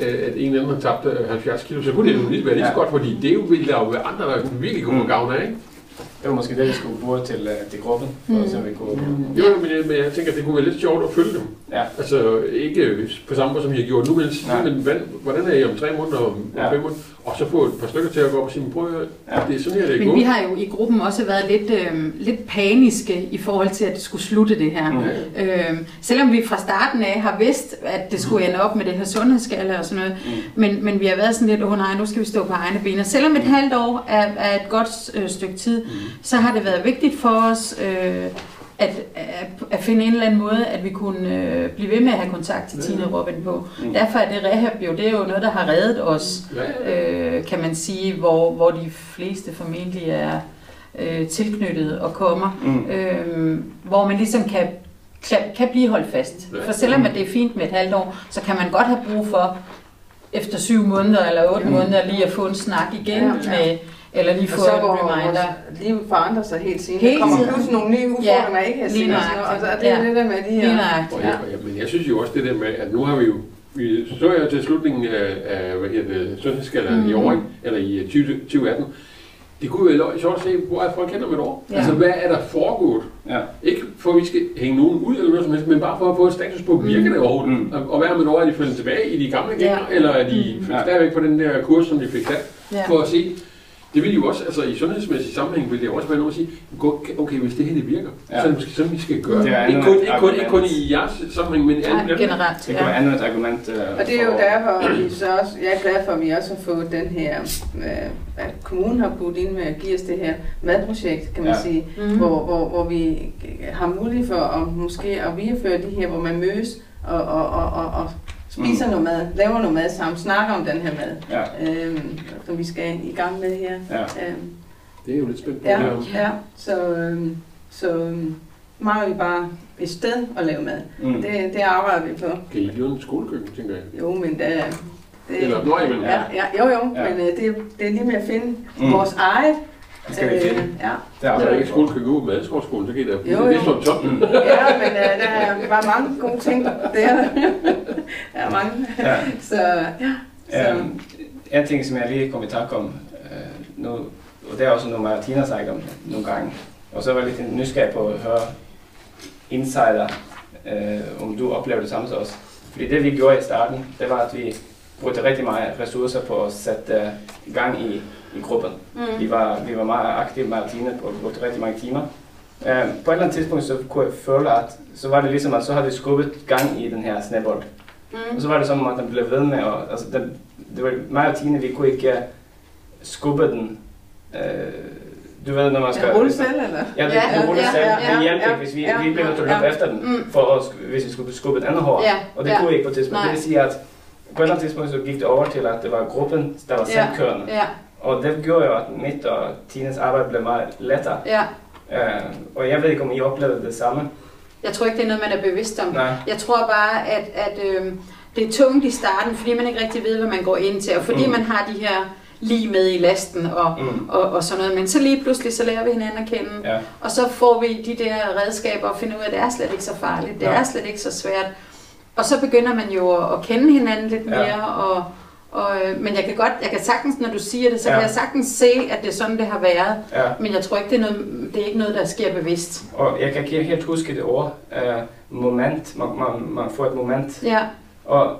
at en eller anden har tabt øh, 70 kilo, så kunne det jo lige være lige så
Ja.
godt, fordi det jo ville der jo være andre, der virkelig kunne
Mm.
gavn af, ikke?
Det var måske det, vi skulle bruge til, øh, til gruppen, for
Mm.
mm. så vi kunne...
Jo, men jeg, men jeg tænker, at det kunne være lidt sjovt at følge dem.
Ja.
Altså ikke på samme måde, som I har gjort nu, men, men hvad, hvordan er I om tre måneder og om
Ja.
fem måneder? Og så få et par stykker til at gå op og sige, prøv at
Ja.
det er sådan her, det er
Men
gået.
vi har jo i gruppen også været lidt, øh, lidt paniske i forhold til, at det skulle slutte det her.
Mm.
Øh, selvom vi fra starten af har vidst, at det skulle ende op med det her sundhedsskala og sådan noget,
Mm.
men, men vi har været sådan lidt, åh oh, nej, nu skal vi stå på egne ben. Og selvom et halvt år er, er et godt øh, stykke tid,
Mm.
så har det været vigtigt for os øh, at, at, at finde en eller anden måde, at vi kunne øh, blive ved med at have kontakt til Tina Robin på.
Mm.
Derfor er det rehab jo, det er jo noget, der har reddet os,
Ja,
øh, kan man sige, hvor, hvor de fleste formentlig er øh, tilknyttet og kommer.
Mm.
Øh, hvor man ligesom kan, kan, kan blive holdt fast.
Ja.
For selvom at det er fint med et halvt år, så kan man godt have brug for efter syv måneder eller otte
Mm.
måneder lige at få en snak igen
Ja.
med, eller lige
Og
få
så
en
går
reminder.
vores liv forandrer sig helt tiden.
Hele
der kommer
tiden.
pludselig nogle nye udfordringer, jeg ikke har
lige
set. Og, og så er det ja. det der med de
Lige
her...
nøjagtigt.
Og jeg, og jeg, men jeg synes jo også det der med, at nu har vi jo, vi så jo til slutningen af, af hvad hedder det, sundhedsskalaen mm. i år, eller i øh, 20, 2018. Det kunne jo være sjovt at se, hvor er folk hen om et år.
Ja.
Ja. Altså, hvad er der foregået?
Ja.
Ikke for, at vi skal hænge nogen ud eller noget som helst, men bare for at få et status på, virker det overhovedet?
Mm.
Og, og hvad om et år er de faldet tilbage i de gamle gænger,
Ja.
eller er de
Mm.
Ja.
stadigvæk på den der kurs, som de fik sat?
Ja.
For at se, det vil jo også, altså i sundhedsmæssig sammenhæng, vil det jo også være noget at sige, gå- okay, hvis det her det virker,
Ja.
ja. så er det måske sådan, vi skal gøre.
Det er
ikke, kun, ikke, kun, ikke kun i jeres sammenhæng, men i alle
Nej,
dem.
generelt.
Det kunne
Ja.
være endnu et argument øh,
Og det er jo
for-
derfor, vi så også, jeg er glad for, at vi også har fået den her, øh, at kommunen har budt ind med at give os det her madprojekt, kan man
Ja.
sige,
Mhm.
hvor, hvor, hvor vi har mulighed for at måske at videreføre de her, hvor man mødes og, og, og, og, og spiser
Mm.
noget mad, laver noget mad sammen, snakker om den her mad,
Ja,
øhm, som vi skal i gang med her.
ja.
Øhm,
Det er jo lidt spændt på.
ja,
det her.
ja, så, øhm, så øhm, mangler vi bare et sted at lave mad.
Mm.
Det, det arbejder vi på.
Kan I lave en skolekøkken, tænker jeg?
Jo, men det, det
Eller, nå, jamen,
Ja, ja, jo jo,
Ja.
men øh, det, det er lige med at finde
mm.
vores eget.
Det skal vi finde.
ja.
Det er
der ikke
ikke
skolekøkken ud med Adskovskolen, så kan I da
Jo,
det
jo.
er står top.
Mm.
ja, men øh, der er bare mange gode ting. Det er der. der er mange.
Ja.
Så ja. Så,
Um, en ting, som jeg lige kom i tanke om uh, nu, og det er også noget, Martina har sagt om nogle gange, og så var jeg lidt nysgerrig på at høre insider, uh, om du oplever det samme som os. Fordi det vi gjorde i starten, det var at vi brugte rigtig meget ressourcer på at sætte gang i, i gruppen. Vi
Mm.
var, vi var meget aktive med Martine og brugte rigtig mange timer. Uh, på et eller andet tidspunkt så kunne jeg føle, at så var det ligesom, at så havde vi skubbet gang i den her snebold.
Mm.
Og så var det som om, at den blev ved med at... Altså, den, det var mig og Tine, vi kunne ikke uh, skubbe den. Uh, du ved, når man skal...
skal rulle selv, eller?
Ja, det,
Ja,
det ruller
ja,
selv.
ja,
det
ja,
hjælper
ja,
ikke, hvis vi,
ja,
vi bliver nødt til at løbe
ja.
efter den,
Mm.
for at, hvis vi skulle skubbe den andet hårdt.
Ja,
Og det
ja.
kunne vi ikke på tidspunkt.
Nej.
Det vil sige, at på et eller andet tidspunkt så gik det over til, at det var gruppen, der var
Ja.
selvkørende.
Ja,
Og det gjorde jo, at mit og Tines arbejde blev meget lettere.
ja.
Uh, og jeg ved ikke, om I oplevede det samme.
Jeg tror ikke, det er noget, man er bevidst om.
Nej.
Jeg tror bare, at, at øh, det er tungt i starten, fordi man ikke rigtig ved, hvad man går ind til, og fordi
Mm.
man har de her lige med i lasten og,
Mm.
og, og sådan noget. Men så lige pludselig, så lærer vi hinanden at kende,
Ja.
og så får vi de der redskaber og finder ud af, at det er slet ikke så farligt, det
Ja.
er slet ikke så svært. Og så begynder man jo at, at kende hinanden lidt
Ja.
mere, og, og, øh, men jeg kan godt, jeg kan sagtens, når du siger det, så
Ja.
kan jeg sagtens se, at det er sådan, det har været.
ja.
Men jeg tror ikke, det er, noget, det er ikke noget, der sker bevidst.
Og jeg kan ikke helt huske det ord. Uh, moment. Man, man, man får et moment.
Ja,
Og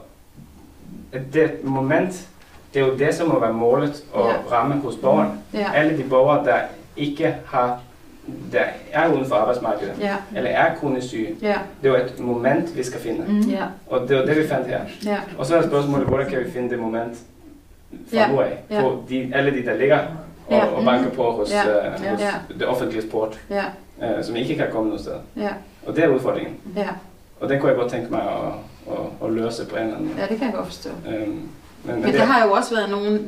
det moment, det er jo det, som må være målet at
Ja.
ramme hos borgeren.
ja,
Alle de borgere, der ikke har, der er uden for arbejdsmarkedet,
ja,
eller er kronisk syge,
ja,
det er jo et moment, vi skal finde.
Mm.
ja,
Og det var det, vi fandt her.
ja.
Og så er spørgsmålet, hvordan kan vi finde det moment fra
Ja,
nu af?
ja.
På de, alle de, der ligger og,
Ja.
og banker på hos,
Ja,
øh, hos
ja.
det offentlige sport,
ja,
øh, som ikke kan komme noget sted.
ja,
Og det er udfordringen.
ja.
Og den kunne jeg godt tænke mig at, at, at løse på en eller anden måde.
Ja, det kan jeg godt forstå.
Øhm, men,
Men der har jo også været nogle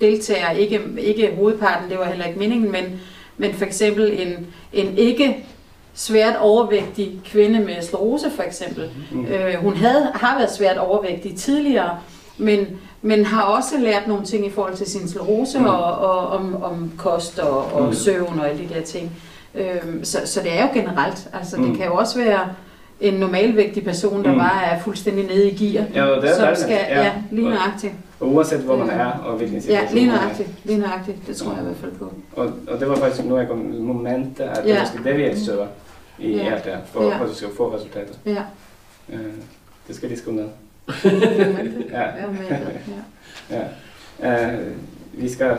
deltagere, ikke, ikke hovedparten, det var heller ikke meningen, men, men for eksempel en, en ikke svært overvægtig kvinde med sklerose for eksempel.
Mm.
Øh, hun havde, har været svært overvægtig tidligere, men, men har også lært nogle ting i forhold til sin sklerose
Mm.
og, og om, om kost og, og
Mm.
søvn og alle de der ting. Øhm, så, så det er jo generelt. Altså,
Mm.
Det kan jo også være en normalvægtig person, der
Mm.
bare er fuldstændig nede i gear.
Ja, det er
som
dejligt.
skal, ja,
Ja.
lige nøjagtigt.
Og uanset hvor man er og hvilken
Ja,
situation
lige
man er.
nøjagtigt. Lige nøjagtigt. Det tror jeg i hvert fald på.
Og, og det var faktisk nu jeg kom momentet, at
Ja.
ja. måske det vi efterstøber i
Ja.
alt det, for,
Ja.
at du skal få resultater.
Ja.
Øh, det skal lige skrive ned. Ja.
Ja, ja.
Ja. Øh, vi skal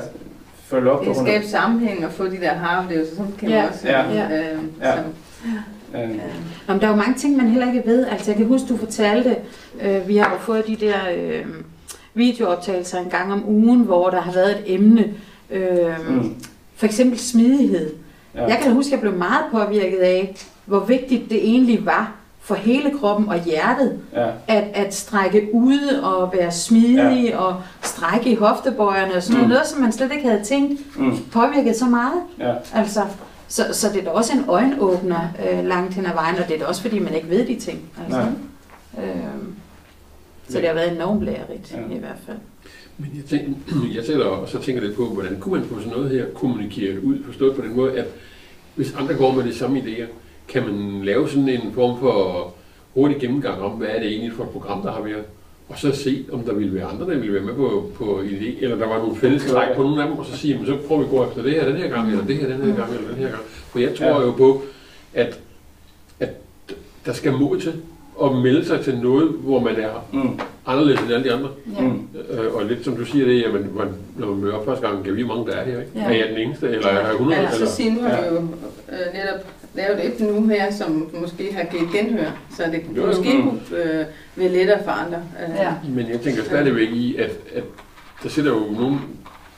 følge op
Det
på
at skabe sammenhæng og få de der haroplevelser, sådan kan
Ja.
også.
Ja.
Øh,
Ja.
som,
Øh,
øh,
Nå, men der er jo mange ting, man heller ikke ved. Altså, jeg kan huske, du fortalte, øh, vi har jo fået de der øh, videooptagelser en gang om ugen, hvor der har været et emne. Øh,
mm,
For eksempel smidighed.
ja.
Jeg kan huske, at jeg blev meget påvirket af, hvor vigtigt det egentlig var for hele kroppen og hjertet,
ja.
at, at strække ud og være smidig ja. og strække i hoftebøjerne og sådan noget.
Mm.
Noget, som man slet ikke havde tænkt
Mm,
påvirket så meget.
ja.
Altså, så, så det er da også en øjenåbner øh, langt hen ad vejen, og det er da også fordi, man ikke ved de ting. Altså.
Nej.
Øhm, så det har været enormt lærerigt
Ja.
i hvert fald.
Men jeg, tænker, [CLEARS THROAT] jeg sætter og så tænker lidt på, hvordan kunne man få sådan noget her kommunikeret ud, forstået på den måde, at hvis andre går med de samme idéer, kan man lave sådan en form for hurtig gennemgang om, hvad er det egentlig for et program, der har været, og så se, om der ville være andre, der ville være med på, på en idé, eller der var nogle fælles træk på nogle af dem, og så sige, men så prøver vi at gå efter det her den her gang, eller det her den her gang, eller den her gang. For jeg tror
Ja.
jo på, at, at der skal mod til at melde sig til noget, hvor man er
Mm,
anderledes end alle de andre.
Ja.
mm,
Øh, og lidt som du siger det, jamen, man, når man møder op første gang, kan vi mange der er her, ikke?
Ja.
Er jeg den eneste, eller er jeg 100?
Ja,
eller?
så Signe har
Ja.
jo øh, netop lavet et nu her, som måske har givet genhør, så det
Jo,
måske kunne øh, være lettere for andre. Øh,
Ja.
Men jeg tænker stadigvæk i, at, at der sidder jo nogen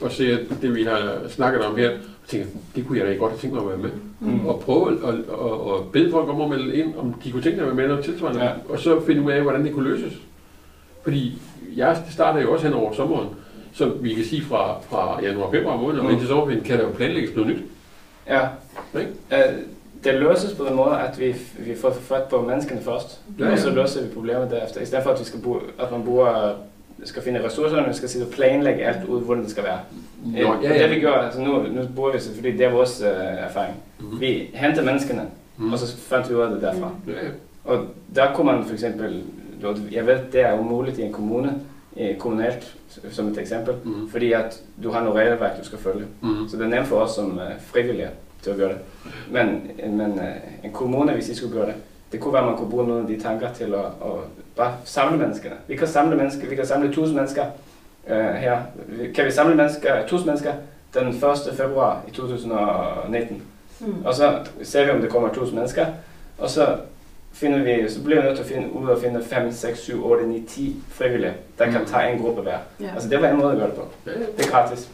og ser det, vi har snakket om her, og tænker, det kunne jeg da godt have tænkt mig at være med.
mm.
Og prøve at, at, at, at bede folk om at melde ind, om de kunne tænke sig at være med noget tilsvarende,
Ja.
og så finde ud af, hvordan det kunne løses. Fordi jeg starter jo også hen over sommeren, så vi kan sige fra, fra januar, februar måned, og
Mm.
indtil sommerferien kan der jo planlægges noget nyt.
Ja.
Ikke?
Øh, det løses på den måde, at vi, vi får fat på menneskene først,
Ja,
og så
ja.
løser vi problemet derefter. I stedet for, at, vi skal bruge, at man bruger, skal finde ressourcerne, vi skal sidde og planlægge alt ud, hvordan det skal være.
Nå,
Øh, og det vi gør, altså nu, nu bruger vi fordi det er vores øh, erfaring.
Mhm.
Vi henter menneskene,
Mhm.
og så fandt vi ud af det derfra.
Ja, ja.
Og der kunne man for eksempel, jeg ved, det er umuligt i en kommune, kommunalt som et eksempel,
Mhm.
fordi at du har nogle regelværk, du skal følge.
Mhm.
Så det er nemt for os som uh, frivillige til at gøre det. Men, men uh, en kommune, hvis de skulle gøre det, det kunne være, at man kunne bruge nogle af de tanker til at, at bare samle menneskerne. Vi kan samle mennesker, vi kan samle 1000 mennesker uh, her. Kan vi samle mennesker, 1000 mennesker den 1. februar i 2019?
Mm.
Og så ser vi, om det kommer 1000 mennesker, og så finder vi, så bliver vi nødt til at finde ud og finde 5, 6, 7, 8, 9, 10 frivillige, der kan
Mm.
tage en gruppe hver.
Ja.
Altså det var en måde at gøre det på. Det er gratis.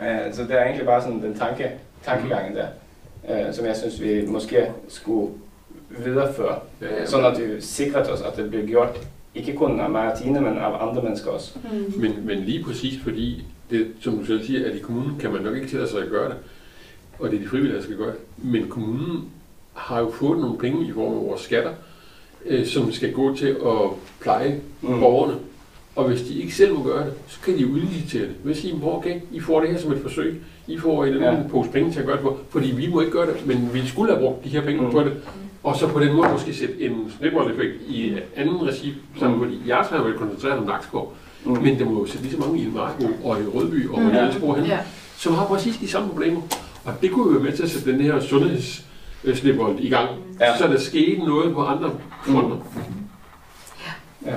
Uh, så det er egentlig bare sådan den tanke, tankegangen der, uh, som jeg synes, vi måske skulle videreføre.
Ja, ja.
Sådan at vi sikrede os, at det bliver gjort, ikke kun af mig og Tine, men af andre mennesker også.
Mm.
Men, men lige præcis fordi, det, som du selv siger, at i kommunen kan man nok ikke tillade sig at gøre det, og det er de frivillige, der skal gøre det. Men kommunen har jo fået nogle penge i form af vores skatter, øh, som skal gå til at pleje
Mm.
borgerne. Og hvis de ikke selv må gøre det, så kan de udlicitere det. Hvis I hvor okay, I får det her som et forsøg. I får en
Ja.
pose penge til at gøre det på. Fordi vi må ikke gøre det, men vi skulle have brugt de her penge
mm.
på det. Og så på den måde måske sætte en snibbold-effekt i anden regi. Sammen,
Mm.
fordi jeg har vel koncentreret om Nakskov.
Mm.
Men der må jo sætte lige så mange i Marken og i Rødby og
Mm.
mm. i Elsborg hen,
Ja.
som har præcis de samme problemer. Og det kunne jo være med til at sætte den her sundhedsslipbold i gang,
Ja.
ja. så der skete noget på andre fronter.
Ja.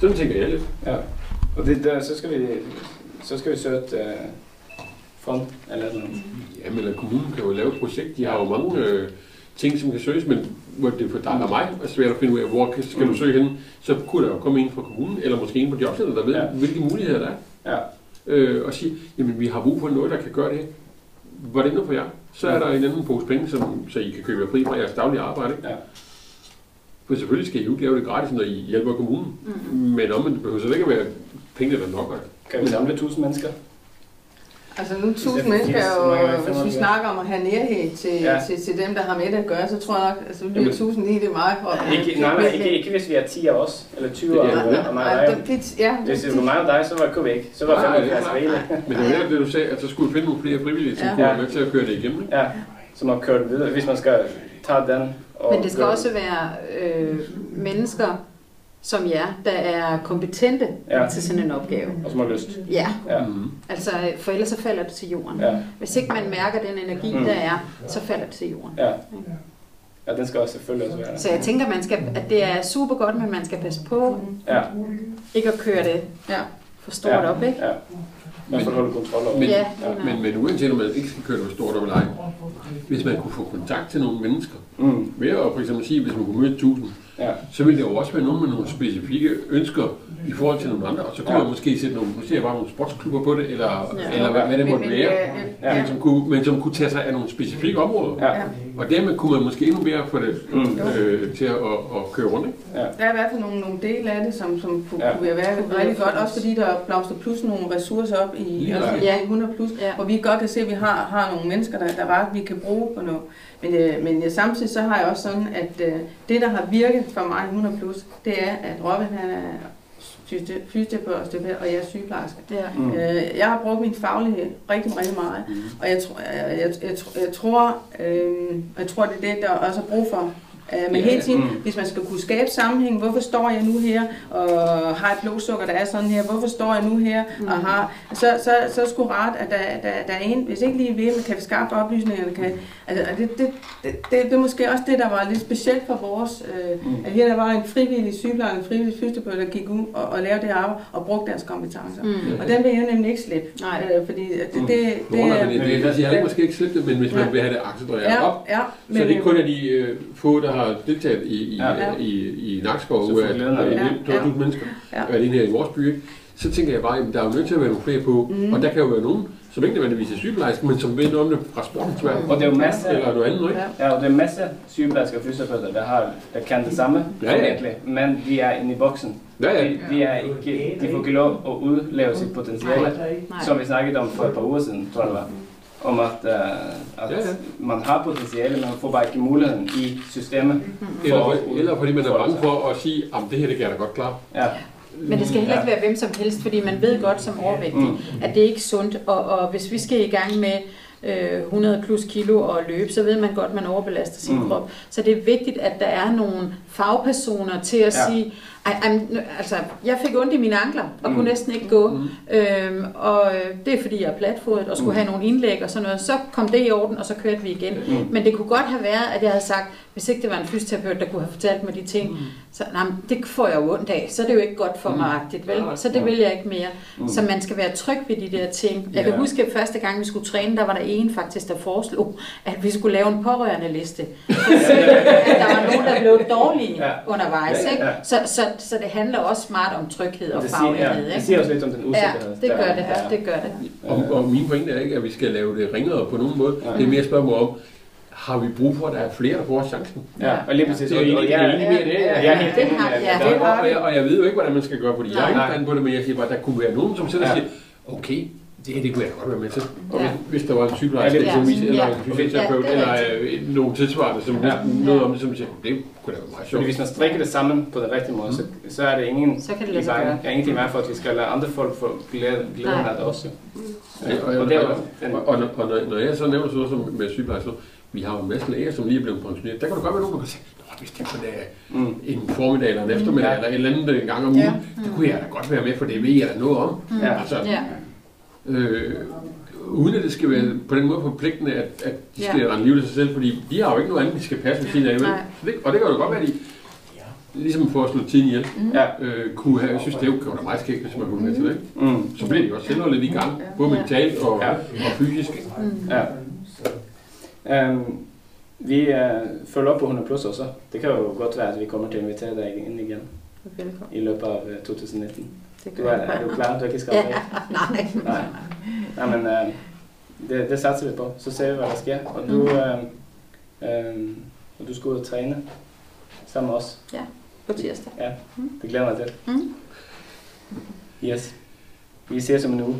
Sådan tænker jeg lidt.
Ja. Og det, der, så skal vi, så skal vi søge et uh, fond eller noget.
Jamen, eller kommunen kan jo lave et projekt. De har jo mange øh, ting, som kan søges, men hvor det for dig og mig er svært at finde ud af, hvor skal du
Mm.
søge hen. Så kunne der jo komme en fra kommunen, eller måske en på jobcenteret, der ved,
Ja.
hvilke muligheder der er.
Ja.
øh, og sige, jamen vi har brug for noget, der kan gøre det. Det noget for jer? Så er der en anden pose penge, som, så I kan købe jer fri fra jeres daglige arbejde. Ikke?
Ja.
For selvfølgelig skal I jo ikke lave det gratis, når I hjælper kommunen.
Mm.
Men om det behøver så ikke at være penge, der nok.
Kan vi samle 1000 mennesker?
Altså nu er tusind
er
mennesker,
er
og hvis vi
75.
snakker om at have nærhed til,
Ja.
ja. til, til dem, der har med det at gøre, så tror jeg nok, altså
Jamen-
det er tusind lige, det er meget for.
Ikke, nej, nej, ikke, ikke hvis vi er 10 af os, eller 20
Det er
af
det.
og mig og dig.
det, ja,
Hvis
det,
var mig og dig, så var, vi ikke. Så var 75
nej,
rigeligt.
Men det var det, du sagde, at så skulle vi finde nogle flere frivillige, som
Ja.
kunne
Ja.
være med til at køre det igennem. ikke?
Ja, så man kører det videre, hvis man skal tage den. Og
Men det skal også være øh, mennesker som jer, der er kompetente
Ja.
ja. til sådan en opgave.
Og som har lyst.
Ja,
Ja.
Mhm.
altså for ellers så falder det til jorden.
Ja,
Hvis ikke man mærker den energi,
Mm.
der er, så falder det til jorden.
ja. Ja, den skal også selvfølgelig også være der.
Så jeg tænker, man skal, at det er super godt, men man skal passe på
Ja,
ikke at køre det
ja.
for stort
ja.
op, ikke?
Ja. Man får holde kontrol over
Men-
det.
Ja,
Ja.
Men, men uanset om man ikke skal køre det for stort op eller ej, hvis man kunne få kontakt til nogle mennesker,
Mm.
ved at for eksempel sige, hvis man kunne møde 1000,
Ja.
så ville det jo også være nogen med nogle specifikke ønsker i forhold til nogle andre, og så kunne
Ja.
man måske sætte nogle, jeg bare nogle sportsklubber på det, eller,
Ja.
eller hvad, hvad det måtte være,
men,
Ja.
men, som kunne, men som kunne tage sig af nogle specifikke områder.
Ja.
Og dermed kunne man måske endnu mere få det
Mm.
øh, til at, at, at køre rundt. Ikke?
Ja.
Der er i hvert fald nogle, nogle dele af det, som, som kunne,
Ja.
kunne være rigtig godt, også fordi der blomster plus nogle ressourcer op i,
Ja.
også i
Ja.
100 plus,
Ja.
hvor vi godt kan se, at vi har, har nogle mennesker, der, der bare, vi kan bruge på noget. Men, øh, men øh, samtidig så har jeg også sådan, at øh, det, der har virket for mig 100 plus, det er, at Robin han er fysioterapeut og jeg er sygeplejerske.
Ja.
Mm.
Øh, jeg har brugt min faglighed rigtig, rigtig meget,
Mm.
og jeg, tror, jeg, jeg, jeg, jeg tror, øh, jeg tror, det er det, der også er brug for. Øh, men
Ja,
hele tiden,
mm.
hvis man skal kunne skabe sammenhæng, hvorfor står jeg nu her og har et blodsukker, der er sådan her, hvorfor står jeg nu her
Mm.
og har, så, så, så er det sgu rart, at der, der, der er en, hvis ikke lige ved, man kan skaffe oplysningerne, kan, altså, det, det, det, det, det, er måske også det, der var lidt specielt for vores, øh,
Mm.
at her der var en frivillig sygeplejer, en frivillig fysioterapeut, der gik ud og, og lavede det arbejde og brugte deres kompetencer.
Mm.
Og den vil jeg nemlig ikke slippe,
Nej.
øh, fordi det, det,
Mm.
det,
Nå,
det,
men det, det, det, jeg har måske ikke slippe det, men hvis man
Ja.
vil have det accelereret
ja,
op,
ja,
så det ikke kun er de øh, få, der har deltaget i, i,
Ja.
ja. i, i Nakskov, hvor øh,
det.
er 12.000 mennesker,
Ja.
og alene her i vores by, ikke? så tænker jeg bare, at der er jo nødt til at være nogle flere på,
Mhm.
og der kan jo være nogen, som ikke nødvendigvis er sygeplejersker, men som ved noget om det fra sportens verden,
Og det er jo masser,
eller noget andet, ikke?
Ja.
ja, og det er masser sygeplejersker og fysioterapeuter, der, har, der kan det samme,
Ja, ja.
formentlig, men de er inde i boksen.
Ja, ja.
De, de, er ikke, de får ikke lov at udleve sit potentiale, som vi snakkede om for et par uger siden, tror jeg det var. Om at, uh, at
Ja, ja.
man har potentiale, men man får bare ikke muligheden i systemet.
Eller,
For-
eller fordi man er
for-
bange for at sige, at det her det kan jeg da godt klare.
Ja.
Men det skal heller ikke være hvem som helst, fordi man ved godt som overvægtig,
Mm.
at det ikke er sundt. Og, og hvis vi skal i gang med øh, 100 plus kilo og løbe, så ved man godt, at man overbelaster sin
Mm.
krop. Så det er vigtigt, at der er nogle fagpersoner til at
ja.
sige, ej, ej, altså, jeg fik ondt i mine ankler og
Mm.
kunne næsten ikke gå.
Mm.
Øhm, og øh, det er fordi, jeg er platfodet og skulle
Mm.
have nogle indlæg og sådan noget. Så kom det i orden, og så kørte vi igen.
Mm.
Men det kunne godt have været, at jeg havde sagt, hvis ikke det var en fysioterapeut, der kunne have fortalt mig de ting,
Mm.
så nej, det får jeg jo ondt af. Så er det jo ikke godt for
Mm.
mig, agtigt, vel? Så det vil jeg ikke mere.
Mm.
Så man skal være tryg ved de der ting. Jeg kan
Ja.
huske, at første gang vi skulle træne, der var der en faktisk, der foreslog, at vi skulle lave en pårørende liste. [LAUGHS] at der var nogen, der blev dårlige
Ja.
undervejs. Ikke? Så, så, så det handler også meget om tryghed og
Det siger, ja,
faglighed.
det
Ikke?
siger også lidt om den
Ja,
usikkerhed.
det
der-
gør det.
der-
Det gør det.
Og, og min pointe er ikke, at vi skal lave det ringere på nogen måde.
Ja.
Det er mere et spørgsmål om, har vi brug for, at der er flere, der får chancen?
Ja, og lige præcis.
Det er
og- og
egentlig-
jeg-
det er egentlig mere det,
Det
enig
har- ja, det
dig.
Og, og, jeg, og jeg ved jo ikke, hvordan man skal gøre, fordi jeg er ikke på det, men jeg siger bare, at der kunne være nogen, som selv
Ja.
siger, okay, det her det kunne jeg da godt være med til. Og
Ja.
hvis, der var en sygeplejerske,
Ja,
eksempelvis,
ja.
eller
Ja.
en fysioterapeut,
Ja, er
eller øh, nogle tilsvarende, som
Ja.
noget om det, som siger, det kunne da være meget
Fordi
sjovt.
hvis man strikker det sammen på den rigtige måde, så, så er det ingen
Så kan det
i
lade sig
vejen.
gøre.
Er ingenting mere for, at vi skal lade andre folk få glæde, glæden af det også.
Ja, og,
Og er
og,
den-
og, og, når, og når, når jeg så nævner sådan noget som med sygeplejersker, vi har jo en masse læger, som lige er blevet pensioneret. Der kan du godt være nogen, der kan sige, hvis det kun er
Mm.
en formiddag eller en eftermiddag,
Ja.
eller et eller andet en gang om ugen,
Ja.
det kunne jeg da godt være med, for det ved jeg da noget om.
Ja.
Altså,
Ja.
Øh, uden at det skal være på den måde forpligtende, at, at de
Ja.
skal rende liv til sig selv, fordi de har jo ikke noget andet, de skal passe ved siden af. Så det, og det kan jo godt være, at de ligesom for at slå tiden ihjel,
Ja.
øh, kunne have, jeg synes, det var da meget skægt, hvis man kunne være til det. ikke?
Mm.
Så bliver de også selv lidt i gang, både
Ja.
mentalt og,
Ja.
og fysisk.
Mm.
Ja. Um, vi uh, følger op på 100 plus også. Det kan jo godt være, at vi kommer til at invitere dig ind igen
Velkommen.
i løbet af uh, 2019.
Det
Du er, er du klar? Du har ikke skrevet
Ja, [LAUGHS] nej.
Nej. Nej, men uh, det, det satser vi på. Så ser vi, hvad der sker. Og du,
Mm.
uh, um, og du skal ud og træne sammen med os.
På tirsdag.
Ja, det glæder mig til.
Mm.
Yes. Vi ses om en uge.